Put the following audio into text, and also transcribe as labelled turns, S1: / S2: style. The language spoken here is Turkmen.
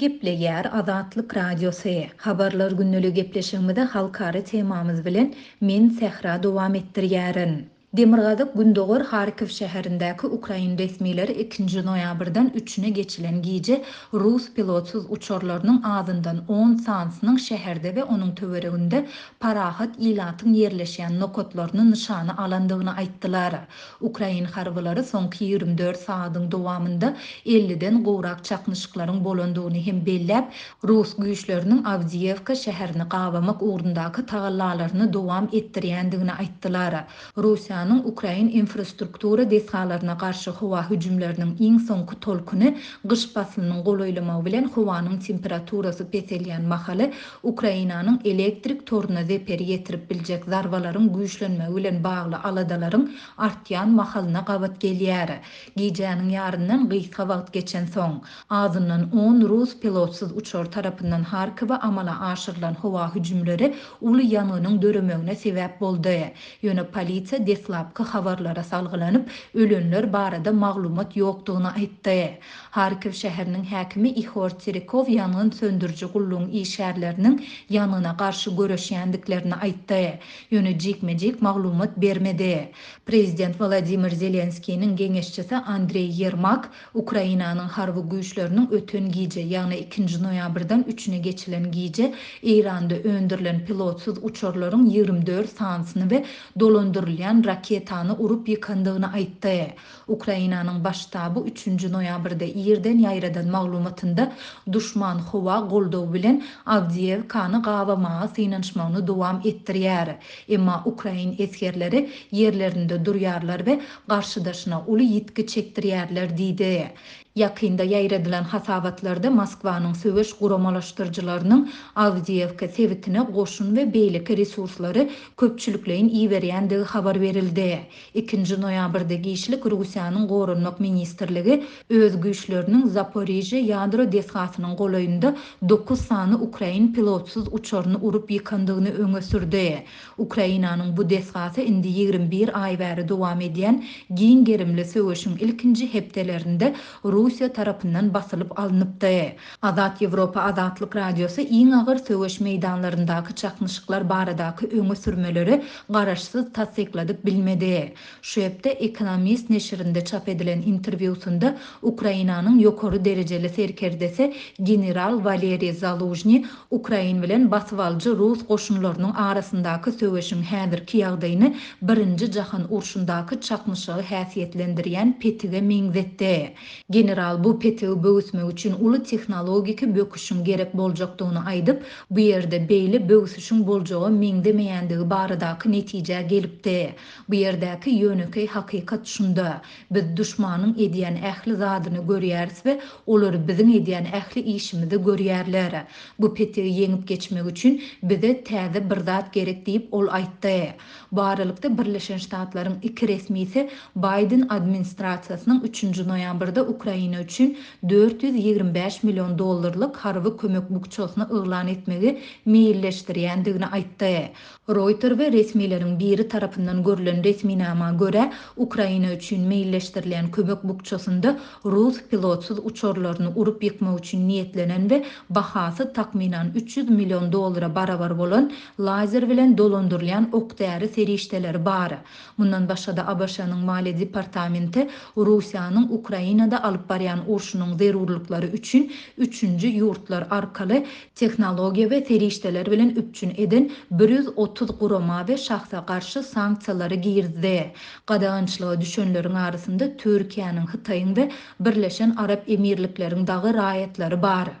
S1: Gepleýär Azatlyk Radiosy. Habarlar gündelik gepleşigimizi halkara temamyz bilen Men Sähra dowam etdirýärin. Demirgazyk gündogar Harkiw şäherindäki ukrain resmileri ikinji noýabrdan üçüne geçilen gije rus pilotsyz uçarlarynyň azyndan on sansynyň şäherde we onuň töwereginde parahat ilatyň ýerleşýän nokatlaryny nyşana alandygyny aýtdylar. Ukrain harbylary soňky ýigrimi dört sagadyň dowamynda elliden gowrak çaknyşyklaryň bolandygyny hem belläp, rus güýçleriniň Awdiýewka şäherini gabamak ugrundaky tagallalaryny dowam etdirýändigini aýtdylar. Russiýanyň ukrain infrastruktura desgalaryna garşy howa hüjümleriniň iň soňky tolkuny gyş paslynyň golaýlamagy bilen howanyň temperaturasy peselýän mahaly Ukrainanyň elektrik toruna zeper ýetirip biljek zarbalaryň güýçlenmegi bilen bagly aladalaryň artýan mahalyna gabat gelýär. Gijäniň ýaryndan gysga wagt geçen soň, azyndan on rus pilotsyz uçar tarapyndan Harkiwa amala aşyrylan howa hüjümleri uly ýangynyň döremegine sebäp boldy. Ýöne polisiýa deslapky habarlara salgylanyp, ölenler barada maglumat ýokdugyny aýtdy. Harkiw şäheriniň häkimi Ihor Terekow ýangyn söndüriji gullugyň işgärleriniň ýangyna garşy göreşýändiklerini aýtdy, ýöne jikme-jik maglumat bermedi. Prezident Wolodymyr Zelenskiýniň geňeşçisi Andreý Ýermak Ukrainanyň harby güýçleriniň öten gije, ýagny ikinji noýabrdan üçüne geçilen gije Eýranda öndürilen pilotsyz uçarlaryň ýigrimi dört sanysyny we dolandyrylýan raketany urup ýykandygyny aýtdy. Ukrainanyň Baş ştaby üçünji noýabrda irden ýaýradan maglumatynda duşman howa goldawy bilen Awdiýewkany gabamaga synanyşmagyny dowam etdirýär. Emma ukrain esgerleri ýerlerinde durýarlar we garşydaşyna uly ýitgi çekdirýärler diýdi. Ýakynda ýaýradylan hasabatlarda Moskwanyň söweş guramalaşdyryjylarynyň Awdiýewka sebitine goşun we beýleki resurslary köpçülikleýin iberýändigi habar berildi. Ikinji noýabrda giçlik Russiýanyň Goranmak ministrligi öz güýçleriniň Zaporijjýa ýadro desgasynyň golaýynda dokuz sany ukrain pilotsyz uçaryny urup ýykandygyny öňe sürdi. Ukrainanyň bu desgasy indi ýigrimi bir aý bäri dowam edýän giň gerimli söweşiň ilkinji hepdelerinde Russiýa tarapyndan basylyp alnypdy. Azat Ýewropa Azatlyk Radiosy iň agyr söweş meýdanlaryndaky çaknyşyklar baradaky öňe sürmeleri garaşsyz tassykladyp bilmedi. Şu hepde Economist neşirinde çap edilen interwýusynda Ukrainanyň ýokary derejeli serkerdesi general Waleriý Zalužny ukrain bilen basybalyjy rus goşunlarynyň arasyndaky söweşiň häzirki ýagdaýyny Birinji jahan urşundaky çaknyşygy häsiýetlendirýän petige meňzetdi. General bu petegi böwüsmek üçin uly tehnologiki böküşiň gerek boljakdygyny aýdyp, bu ýerde beýle böwsüşiň boljaga meňzemeýändigi baradaky netijä gelipdi. Bu ýerdäki ýönekeý hakykat şunda, biz duşmanyň edýän ähli zadyny görýäris we olar biziň edýän ähli işimizi görýärler. Bu petegi ýeňip geçmek üçin bize täze bir zat gerek diýip ol aýtdy. Barylykda Birleşen Ştatlaryň iki resmisi Baýden adminstrasiýasynyň üçünji noýabrda Ukraina üçin dört ýüz ýigrimi bäş million dollarlyk harby kömek bukjasyny yglan etmegi meýilleşdirýändigini aýtdy. Reuters we resmileriň biri tarapyndan görlen resminama görä, Ukraina üçin meýilleşdirilýän kömek bukjasynda rus pilotsyz uçarlaryny urup ýykmak üçin niýetlenen we bahasy takmynan üç ýüz million dollara barabar bolan Lazer bilen dolandyrylýan ok-däri serişdeleri bar. Mundan başga-da ABŞ-nyň Maliýe departamenti Russiýanyň Ukrainada alyp barýan urşunyň zerurlyklary üçin üçünji ýurtlar arkaly tehnologiýa we serişdeler bilen üpjün eden bir ýüz otuz gurama we şahsa garşy sanksiýalary girizdi. Gadagançylyga düşenleriň arasynda Türkiýäniň, Hytaýyň we Birleşen Arap Emirlikleriň dagy raýatlary bar.